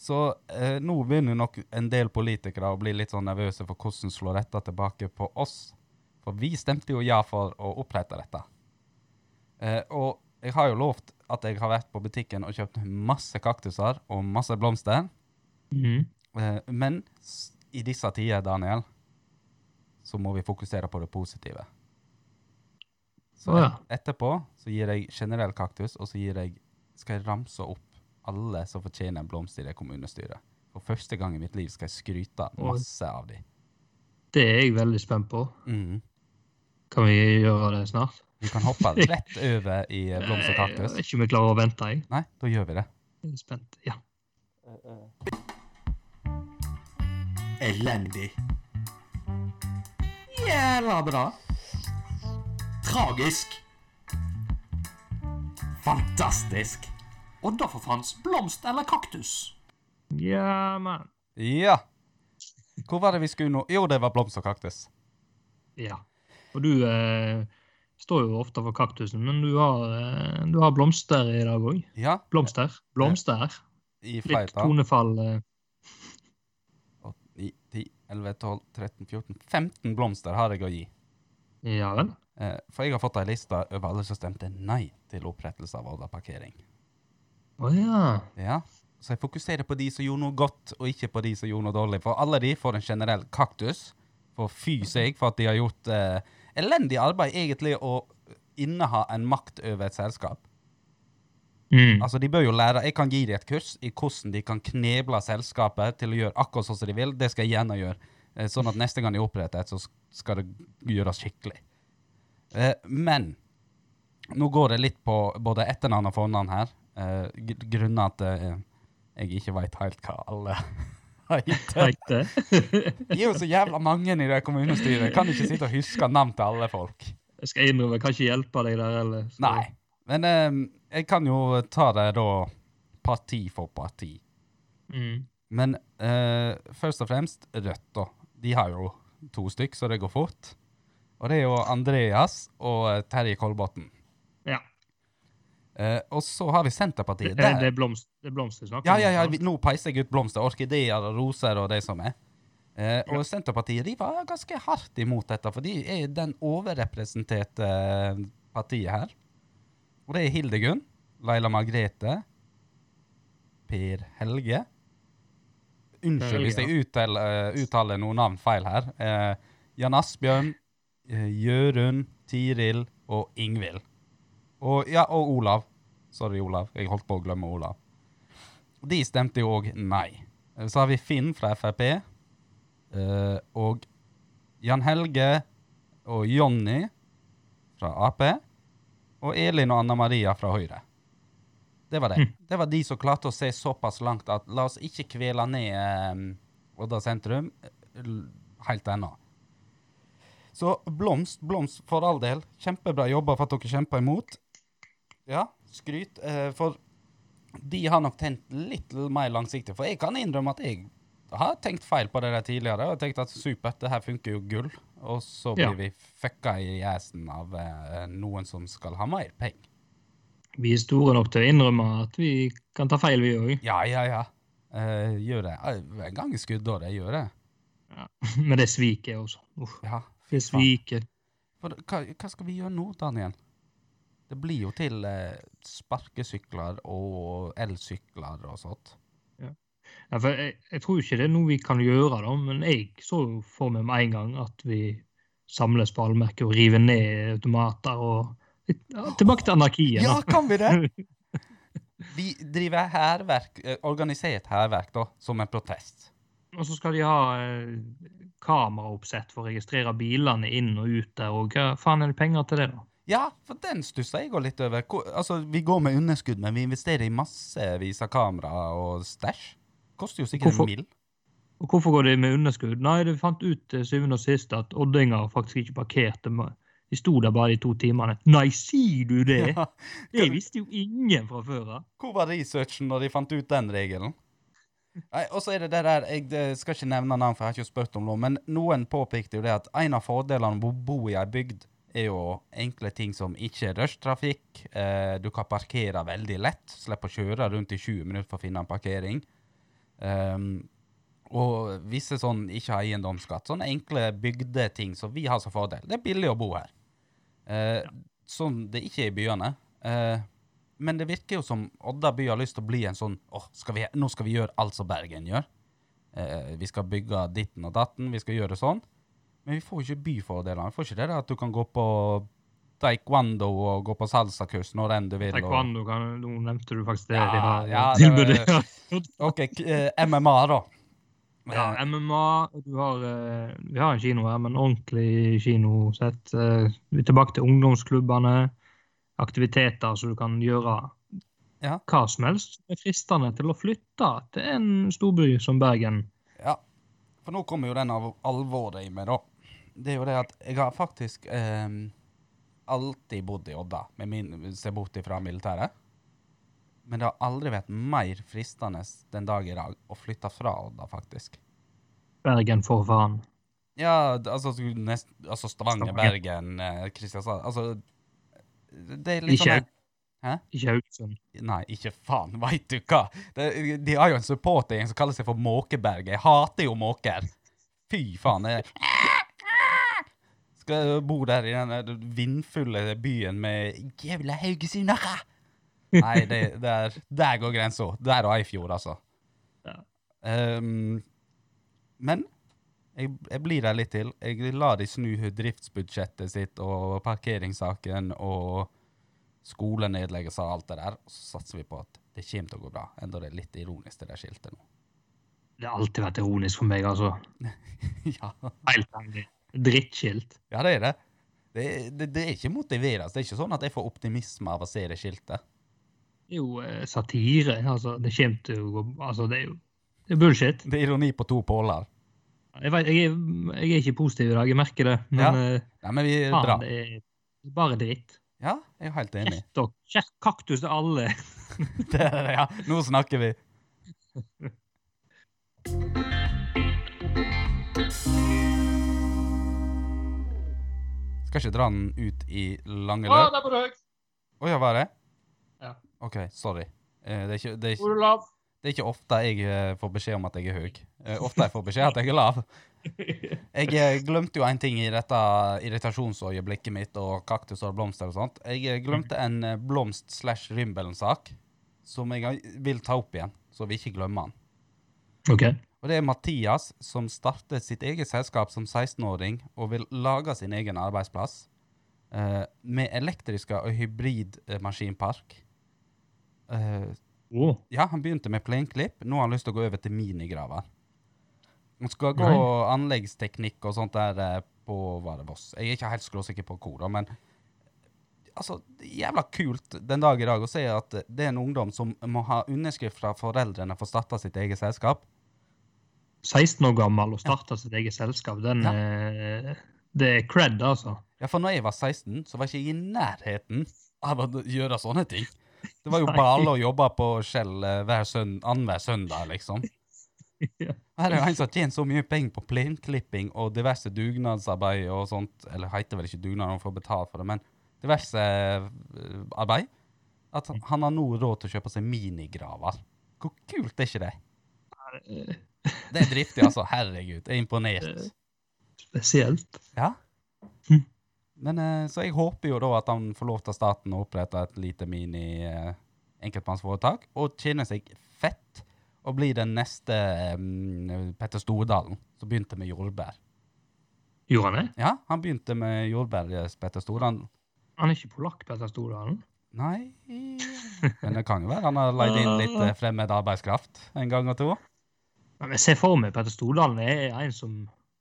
så eh, nå begynner nok en del politikere å bli litt sånn nervøse for hvordan slår dette tilbake på oss. For vi stemte jo ja for å opprette dette. Eh, og jeg har jo lovt at jeg har vært på butikken og kjøpt masse kaktuser og masse blomster. Mm. Eh, men i disse tider, Daniel, så må vi fokusere på det positive. Så ja. et, etterpå så gir jeg generell kaktus, og så gir jeg, skal jeg ramse opp alle som fortjener en blomst i det kommunestyret. For første gang i mitt liv skal jeg skryte masse av dem. Det er jeg veldig spent på. Mm. Kan vi gjøre det snart? Vi kan hoppe [LAUGHS] rett over i eh, blomst og kaktus. ikke om vi klarer å vente. Jeg Nei, da gjør vi det. Jeg er spent. Ja. Elendig. Jævla bra. Tragisk. Fantastisk! Odda for fans blomst eller kaktus? Ja, men Ja. Hvor var det vi skulle nå? Jo, det var blomst og kaktus. Ja. Og du eh, står jo ofte for kaktusen, men du har, eh, du har blomster i dag òg. Ja, Blomster. Blomster. i Litt flertall. tonefall. Eh. 8, 9, 10, 11, 12, 13, 14 15 blomster har jeg å gi. Ja vel. Eh, for jeg har fått ei liste over alle som stemte nei til opprettelse av Odda parkering. Å ja. Ja, Så jeg fokuserer på de som gjorde noe godt, og ikke på de som gjorde noe dårlig. For alle de får en generell kaktus. For fy seg for at de har gjort eh, elendig arbeid egentlig å inneha en makt over et selskap. Mm. Altså, De bør jo lære Jeg kan gi dem et kurs i hvordan de kan kneble selskapet til å gjøre akkurat sånn som de vil. Det skal jeg gjerne gjøre. Eh, Sånn at neste gang de oppretter et, så skal det gjøres skikkelig. Eh, Men nå går det litt på både etternavn og fornavn her. Eh, gr- Grunner at uh, jeg ikke veit helt hva alle [LAUGHS] heter. [LAUGHS] Det er jo så jævla mange i det kommunestyret. Jeg kan ikke sitte og huske navn til alle folk. Jeg skal innrømme, jeg kan ikke hjelpe deg der heller. Nei. Men eh, jeg kan jo ta det da parti for parti. Mm. Men eh, først og fremst Rødt, da. De har jo to stykk, så det går fort. Og det er jo Andreas og eh, Terje Kolbotn. Ja. Eh, og så har vi Senterpartiet. Det, det, er blomst, det er blomster vi snakker Ja, ja, ja, vi, nå peiser jeg ut blomster, orkideer og roser og det som er. Eh, og Senterpartiet de var ganske hardt imot dette, for de er den overrepresenterte eh, partiet her. Og det er Hildegunn, Laila Margrethe, Per Helge Unnskyld hvis jeg uttaler, uttaler noen navn feil her. Uh, Jan Asbjørn, Jørund, Tiril og Ingvild. Og, ja, og Olav. Sorry, Olav. Jeg holdt på å glemme Olav. De stemte jo òg nei. Eh, Så har vi Finn fra Frp. Uh, og Jan Helge og Jonny fra Ap. Og Elin og Anna Maria fra Høyre. Det var det. Det var de som klarte å se såpass langt at la oss ikke kvele ned um, Odda sentrum eh, helt ennå. Så blomst, blomst for all del. Kjempebra jobba for at dere kjempa imot. Ja, skryt. Eh, for de har nok tenkt litt mer langsiktig. For jeg kan innrømme at jeg har tenkt feil på det der tidligere. Og tenkt at supert, det her funker jo gull. Og så blir Ja. vi fucka i assen av eh, noen som skal ha mer penger. Vi er store nok til å innrømme at vi kan ta feil, vi òg. Ja, ja, ja. Eh, gjør det. En gang i skuddåret, gjør det. [LAUGHS] Men det sviker jeg også. Uff, Ja, det sviker. Hva, hva skal vi gjøre nå, Daniel? Det blir jo til eh, sparkesykler og elsykler og sånt. Ja, for jeg, jeg tror ikke det er noe vi kan gjøre, da, men jeg så for meg med en gang at vi samles på allmerket og river ned automater og ja, Tilbake til anarkien. Ja, kan vi det? [LAUGHS] Vi driver herverk, eh, organisert hærverk, som en protest. Og så skal de ha eh, kameraoppsett for å registrere bilene inn og ut der. Og hva faen er det penger til det, da? Ja, for den stusser jeg òg litt over. Hvor- Altså, Vi går med underskudd, men vi investerer i massevis av kamera og stæsj. Koster jo sikkert Hvorfor- en mill. Og hvorfor går de med underskudd? Nei, de fant ut til syvende og sist at oddinger faktisk ikke parkerte. med- De sto der bare de to timene. Nei, sier du det? Ja. Det visste jo ingen fra før av. Hvor var researchen når de fant ut den regelen? Nei, Og så er det det der, Jeg skal ikke nevne navn, for jeg har ikke spurt om lov, men noen påpekte jo det at en av fordelene med å bo i ei bygd, er jo enkle ting som ikke rushtrafikk. Eh, du kan parkere veldig lett. Slipp å kjøre rundt i 20 minutter for å finne en parkering. Um, og visse sånn ikke har eiendomsskatt. Sånne enkle bygdeting som vi har som fordel. Det er billig å bo her. Eh, sånn det ikke er i byene. Eh, men det virker jo som Odda by har lyst til å bli en sånn åh, vi, nå skal vi gjøre alt som Bergen gjør. Eh, vi skal bygge ditten og datten, vi skal gjøre sånn. Men vi får ikke byfordelene. Vi får ikke det der at du kan gå på taekwondo og gå på salsakurs når enn du vil. Taekwondo, kan, nå nevnte du faktisk det. Ja, de har ja, tilbudet. Det, [LAUGHS] OK, eh, MMA, da. Ja, Eh, MMA. Du har, eh, vi har en kino her, men ordentlig kinosett. Vi er tilbake til ungdomsklubbene. Aktiviteter som du kan gjøre Ja. hva som helst Det er fristende til å flytte til en storby som Bergen. Ja, for nå kommer jo den av alvoret i meg, da. Det er jo det at jeg har faktisk eh, alltid bodd i Odda, med min, ser bort ifra militæret. Men det har aldri vært mer fristende den dag i dag å flytte fra Odda, faktisk. Bergen for faen. Ja, altså, nest, altså Stavanger, Stavanger. Bergen, eh, Kristiansand Altså Det er litt Ikke, sånn ikke Haugesund. Nei, ikke faen, [LAUGHS] veit du hva? De, de har jo en supportergjeng som kaller seg for Måkeberget. Jeg hater jo måker. Fy faen. Jeg skal bo der i den vindfulle byen med jævla haugesundere. Nei, det, der, der går grensa. Der og Eifjord, altså. Ja. Um, men jeg, jeg blir der litt til. Jeg lar de snu driftsbudsjettet sitt og parkeringssaken og skolenedleggelser og alt det der. Og så satser vi på at det kommer til å gå bra. Enda det er litt ironisk, det der skiltet nå. Det har alltid vært ironisk for meg, altså. [LAUGHS] ja. Helt ærlig. Drittskilt. ja, det er det. Det, det, det er ikke motiverende. Det er ikke sånn at jeg får optimisme av å se det skiltet. Det er jo eh, satire. Altså, det kommer til å gå Altså, det er jo det er bullshit. Det er ironi på to påler. Jeg, vet, jeg, er, jeg er ikke positiv i dag, jeg merker det. Men Ja. eh, Nei, men vi er bra. det er bare dritt. Ja, jeg er helt enig. Kjertok, kjert, kaktus til alle. [LAUGHS] Det er det, ja. Nå snakker vi. [LAUGHS] Skal ikke dra den ut i lange løp. der var du høy. Å ja, var det? Ja. OK, sorry. Eh, det, er ikke, det, er ikke, er lav? det er ikke ofte jeg eh, får beskjed om at jeg er høy. Eh, ofte jeg får beskjed om at jeg er lav. Jeg glemte jo en ting i dette irritasjonsøyeblikket mitt og kaktus og blomster og sånt. Jeg glemte en blomst slash rimbelen-sak som jeg vil ta opp igjen, så vi ikke glemmer den. OK. Og det er Mathias som startet sitt eget selskap som 16-åring og vil lage sin egen arbeidsplass eh, med elektriske og hybridmaskinpark. eh. Eh, ja, han begynte med plenklipp. Nå har han lyst til å gå over til minigraver. Han skal gå Nei. anleggsteknikk og sånt der eh, på var det Voss. Jeg er ikke helt skråsikker på hvor, da, men altså, jævla kult den dag i dag å se at det er en ungdom som må ha underskrift fra foreldrene for å starte sitt eget selskap. 16 år gammel og starta sitt eget selskap. Den, Ja. eh, det er cred, altså. Ja, for når jeg var 16, så var jeg ikke i nærheten av å gjøre sånne ting. Det var jo [LAUGHS] bale å jobbe på Skjell eh, hver søn annenhver søndag, liksom. [LAUGHS] Ja. Her er jo en som har tjent så mye penger på plenklipping og diverse dugnadsarbeid og sånt, eller heter vel ikke dugnad, han får betalt for det, men diverse eh, arbeid, at han- han har nå råd til å kjøpe seg minigraver. Hvor kult er ikke det? [LAUGHS] Det er driftig, altså. Herregud, jeg er imponert. Spesielt. Ja. Hm. Men eh, Så jeg håper jo da at han får lov til staten å opprette et lite mini eh, og tjene seg fett, og bli den neste um, Petter Stordalen, som begynte med jordbær. Gjorde han det? Ja, han begynte med jordbær, Petter Stordalen. Han er ikke polakk, Petter Stordalen? Nei Men det kan jo være han har leid inn litt fremmed arbeidskraft en gang og to. Men jeg ser for meg Petter Stordalen er en som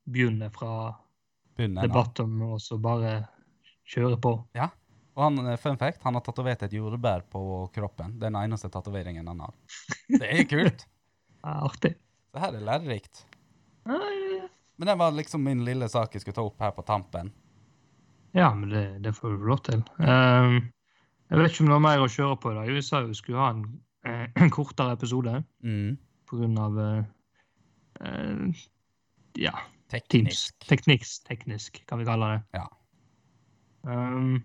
begynner fra begynner Bunnen. av. og så bare kjører på. Ja, Og han, eh, fun fact, han har tatovert et jordbær på kroppen. Den eneste tatoveringen han har. Det er kult. [LAUGHS] Det er artig. Det her er lærerikt. Eh, Men det var liksom min lille sak jeg skulle ta opp her på tampen. Ja, men det, det får du lov til. Um, jeg vet ikke om det var mer å kjøre på i dag. Vi sa jo vi skulle ha en, eh, en [CLEARS THROAT] kortere episode Mm. på grunn eh, ja. Teknisk. Tekniks, teknisk, kan vi kalle det. Ja. Um,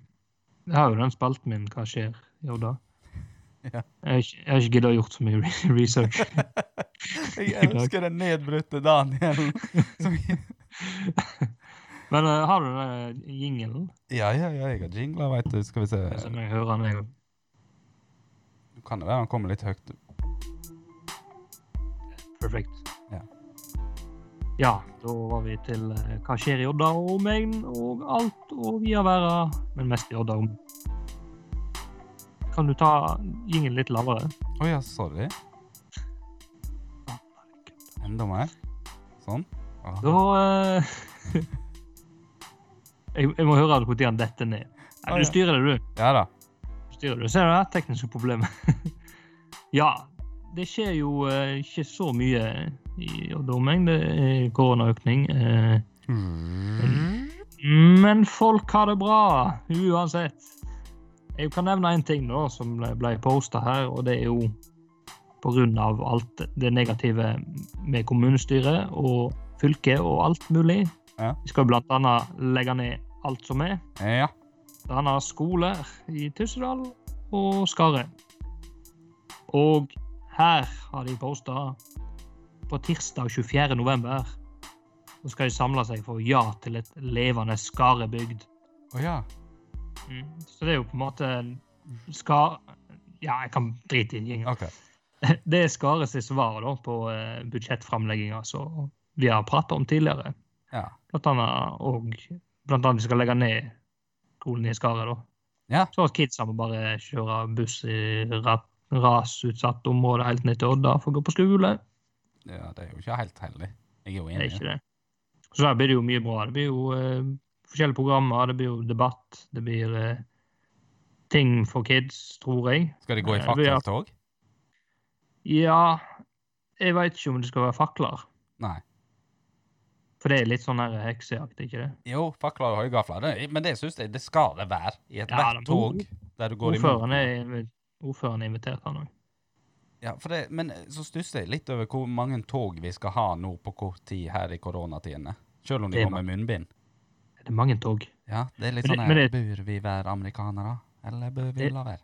jeg har jo den spalten min Hva skjer Jo da. [LAUGHS] Ja. Jeg har ikke, jeg giddet å gjort så mye [LAUGHS] research. [LAUGHS] Jeg elsker den nedbrutte Daniel. Men uh, har du den jingelen? ja, ja, ja, jeg har jingla, veit du. Skal vi se. Så må jeg høre den jeg. Kan det være han kommer litt høyt? Perfekt. Ja. Da var vi til eh, hva skjer i Odda og omegn, og alt og via verda, men mest i Odda. Kan du ta gingen litt lavere? Å ja, sorry. Enda mer. Sånn. Aha. Da eh, [LAUGHS] jeg, jeg må høre når den detter ned. Nei, du styrer det, du. Ja da. Du styrer det. Ser du det? Tekniske problemer. [LAUGHS] ja, det skjer jo eh, ikke så mye i Odda og omegn. Det er koronaøkning. Eh, Men folk har det bra, uansett. Jeg kan nevne en ting da, som ble, posta her, og det er jo pga. alt det negative med kommunestyret og fylket og alt mulig. Ja. Vi skal annet legge ned alt som er. Ja. Det handler om skoler i Tyssedal og Skare. Og her har de posta på tirsdag 24. november. Så skal de samle seg for ja til et levende Skarebygd. Å ja. Mm. Så det er jo på en måte Skar... Ja, jeg kan drite i det. Okay. [LAUGHS] Det er Skare sitt svar da, på eh, budsjettframlegginga som vi har pratet om tidligere. Ja. Blant annet, og blant annet vi skal legge ned skolen i Skare. da. Ja. Så at kidsa må bare kjøre buss i ra rasutsatt område helt ned til Odda for å gå på skole. ja. Det er jo ikke helt heldig. Jeg er jo Det er enig. ikke det. Så der blir det jo mye bra. Det blir jo eh, forskjellige programmer, det blir jo debatt, det blir eh, ting for kids, tror jeg. Skal de gå i Eh, fakkeltog? Ja, jeg veit ikke om det skal være fakler. Nei. For det er litt sånn her heksejakt, ikke det? Jo, fakler og høygafler. Men det syns jeg det skal det være i ethvert ja, tog der du går. Ordføreren er, ordføreren er invitert, han òg. Ja, for det, men så stusser jeg litt over hvor mange tog vi skal ha nå på kort tid her i koronatidene. Selv om de Det går med munnbind. Det er mange tog. Ja, det er litt Men sånn her, Bør vi være amerikanere, eller bør vi Det- la være?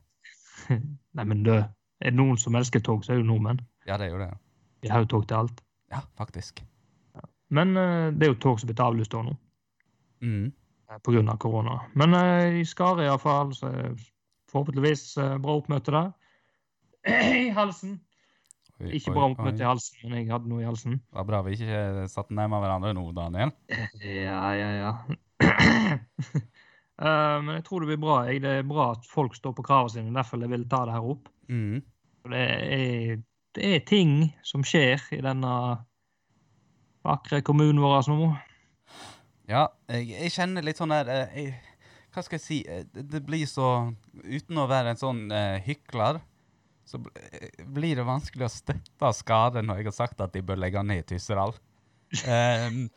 [LAUGHS] Nei, men du, Er det noen som elsker tog, så er det jo nordmenn. Ja, det er jo det. Vi har jo tog til alt. Ja, faktisk. Men eh, det er jo tog som blir avlyst nå, Mm. eh, på grunn av korona. Men eh, i Skare iallfall, så forhåpentligvis eh, bra oppmøte der. [CLEARS THROAT] I halsen. Oi, Ikke bra oppmøte i halsen, men jeg hadde noe i halsen. Det var bra vi ikke satt nærmere hverandre nå, Daniel. Ja, ja, ja. uh, [CLEARS THROAT] men jeg tror det blir bra. Jeg. Det er bra at folk står på kravene sine. Derfor jeg vil ta det her opp. Mm. Det er, det er ting som skjer i denne vakre kommunen vår nå. Ja, jeg, jeg kjenner litt sånn der eh, jeg, Hva skal jeg si? eh, Det, blir så Uten å være en sånn uh, hykler, så eh, blir det vanskelig å støtte skade når jeg har sagt at de bør legge ned Tyssedal. Um,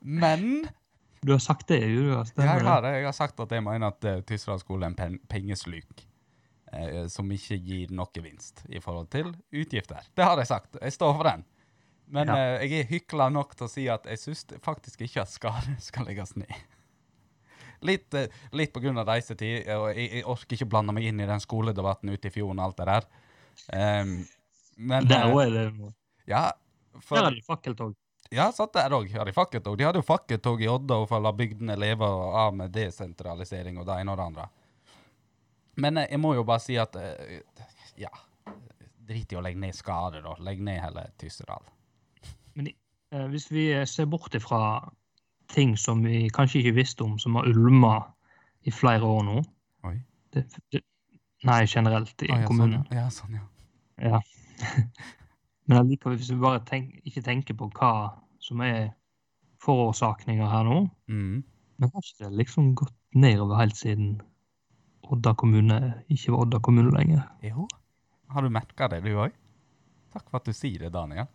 men Du har sagt det, jo. jeg har, det. jeg har sagt at jeg mener at uh, Tyssedal skole er en pen pengesluk. som ikke gir noe vinst i forhold til utgifter. Det har jeg sagt. Jeg står for den. Men Ja. uh, jeg er hykla nok til å si at jeg syns faktisk ikke at Skare [LAUGHS] skal legges ned. Litt, eh, litt av reisetid, og jeg, jeg orker ikke blande meg inn i den skoledebatten ute i fjorden og alt det der. Um, men Der eh, òg er det noe. ja, Der har er det fakkeltog. ja, satt der òg. Har de fakkeltog. De hadde jo fakkeltog i Odda for å la bygdene leve av med desentralisering og det ene og det andre. Men eh, jeg må jo bare si at eh, ja Drit i å legge ned Skade, da. Legg ned hele Tyssedal. Men eh, hvis vi eh, ser bort ifra ting som vi kanskje ikke visste om, som har ulma i flere år nå Oi. det, det, Nei, generelt i ah, ja, kommunen. Sånn, ja, sånn, ja. Ja. [LAUGHS] Men allikevel, hvis vi bare tenk, ikke tenker på hva som er forårsakninger her nå Mm. Men har ikke det liksom gått nedover helt siden Odda kommune ikke var Odda kommune lenger? Jo. Har du merka det, du òg? Takk for at du sier det, Daniel.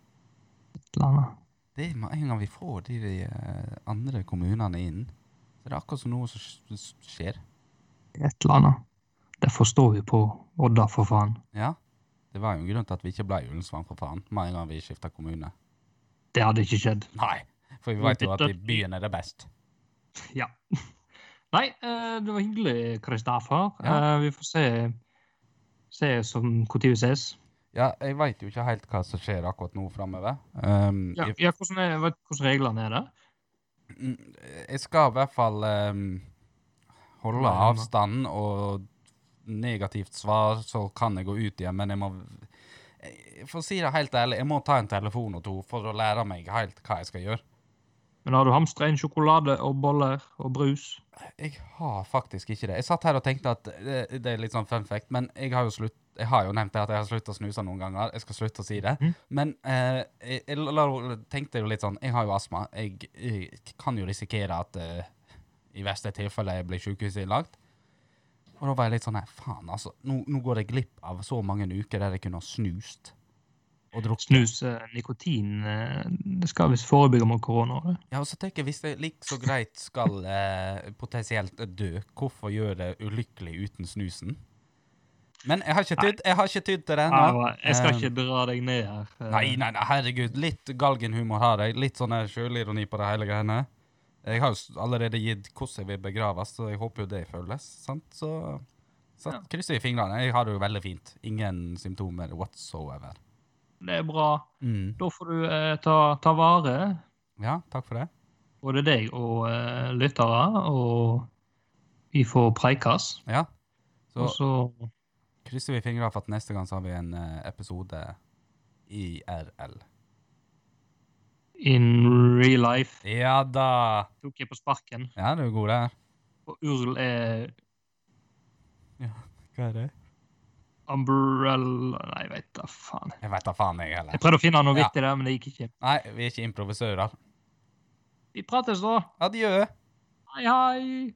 Et eller annet. Det med en gang vi får de de andre kommunene inn, så det er akkurat som noe som sk- skjer. Et eller annet. Det forstår vi på Odda, for faen. Ja. Det var jo en grunn til at vi ikke ble Ullensvang, for faen, med en gang vi skifta kommune. Det hadde ikke skjedd. Nei, for vi vet jo at i byen er det best. Ja. [LAUGHS] Nei, eh, det var hyggelig, Kristoffer. Ja. Eh, Vi får se, se som når vi ses. Ja, jeg veit jo ikke helt hva som skjer akkurat nå framover. Um, Ja, ja hvordan, er, hvordan reglene er der? mm, jeg skal i hvert fall um, holde nei. og negativt svar, så kan jeg gå ut igjen, men jeg må For å si det helt ærlig, jeg må ta en telefon og to for å lære meg helt hva jeg skal gjøre. Men har du hamstra inn sjokolade og boller og brus? Jeg har faktisk ikke det. Jeg satt her og tenkte at det, det er litt sånn fun fact, men jeg har jo slutt, jeg har jo nevnt det at jeg har sluttet å snuse noen ganger. Jeg skal slutte å si det. Mm. Men eh, jeg, jeg tenkte jo litt sånn Jeg har jo astma. Jeg, jeg kan jo risikere at eh, i verste tilfelle jeg blir sykehusinnlagt. Og da var jeg litt sånn Nei, Faen, altså. Nå, nå går jeg glipp av så mange uker der jeg kunne ha snust. Og drukket. Snus, eh, nikotin, eh, det skal visst forebygge mot korona. Ja, og så tenker jeg, hvis det like så greit skal eh, potensielt dø, hvorfor gjøre det ulykkelig uten snusen? Men jeg har ikke tydd, jeg har ikke tydd til det ennå. Jeg skal Eh, ikke dra deg ned her. eh. Nei, nei, nei, herregud. Litt galgenhumor har jeg. Litt sånn sjølironi på det hele greiene. Jeg har jo allerede gitt hvordan jeg vil begraves, så jeg håper jo det føles. sant? Så, så Ja. krysser jeg fingrene. Jeg har det jo veldig fint. Ingen symptomer whatsoever. Det er bra. Mm. Da får du eh, ta, ta vare, Ja, takk for det. både deg og eh, lyttere, og vi får preikes. Ja. Så Og så krysser vi fingrene for at neste gang så har vi en eh, episode IRL. in real life Ja da! tok jeg på sparken. Ja, du er god der. Og URL er Ja, Hva er det? umbrella Nei, jeg vet da faen. Jeg vet da faen, jeg heller. Jeg prøvde å finne noe Ja. vittig der, men det gikk ikke. Nei, vi er ikke improvisører. Vi prates da. Adjø. Hei, hei.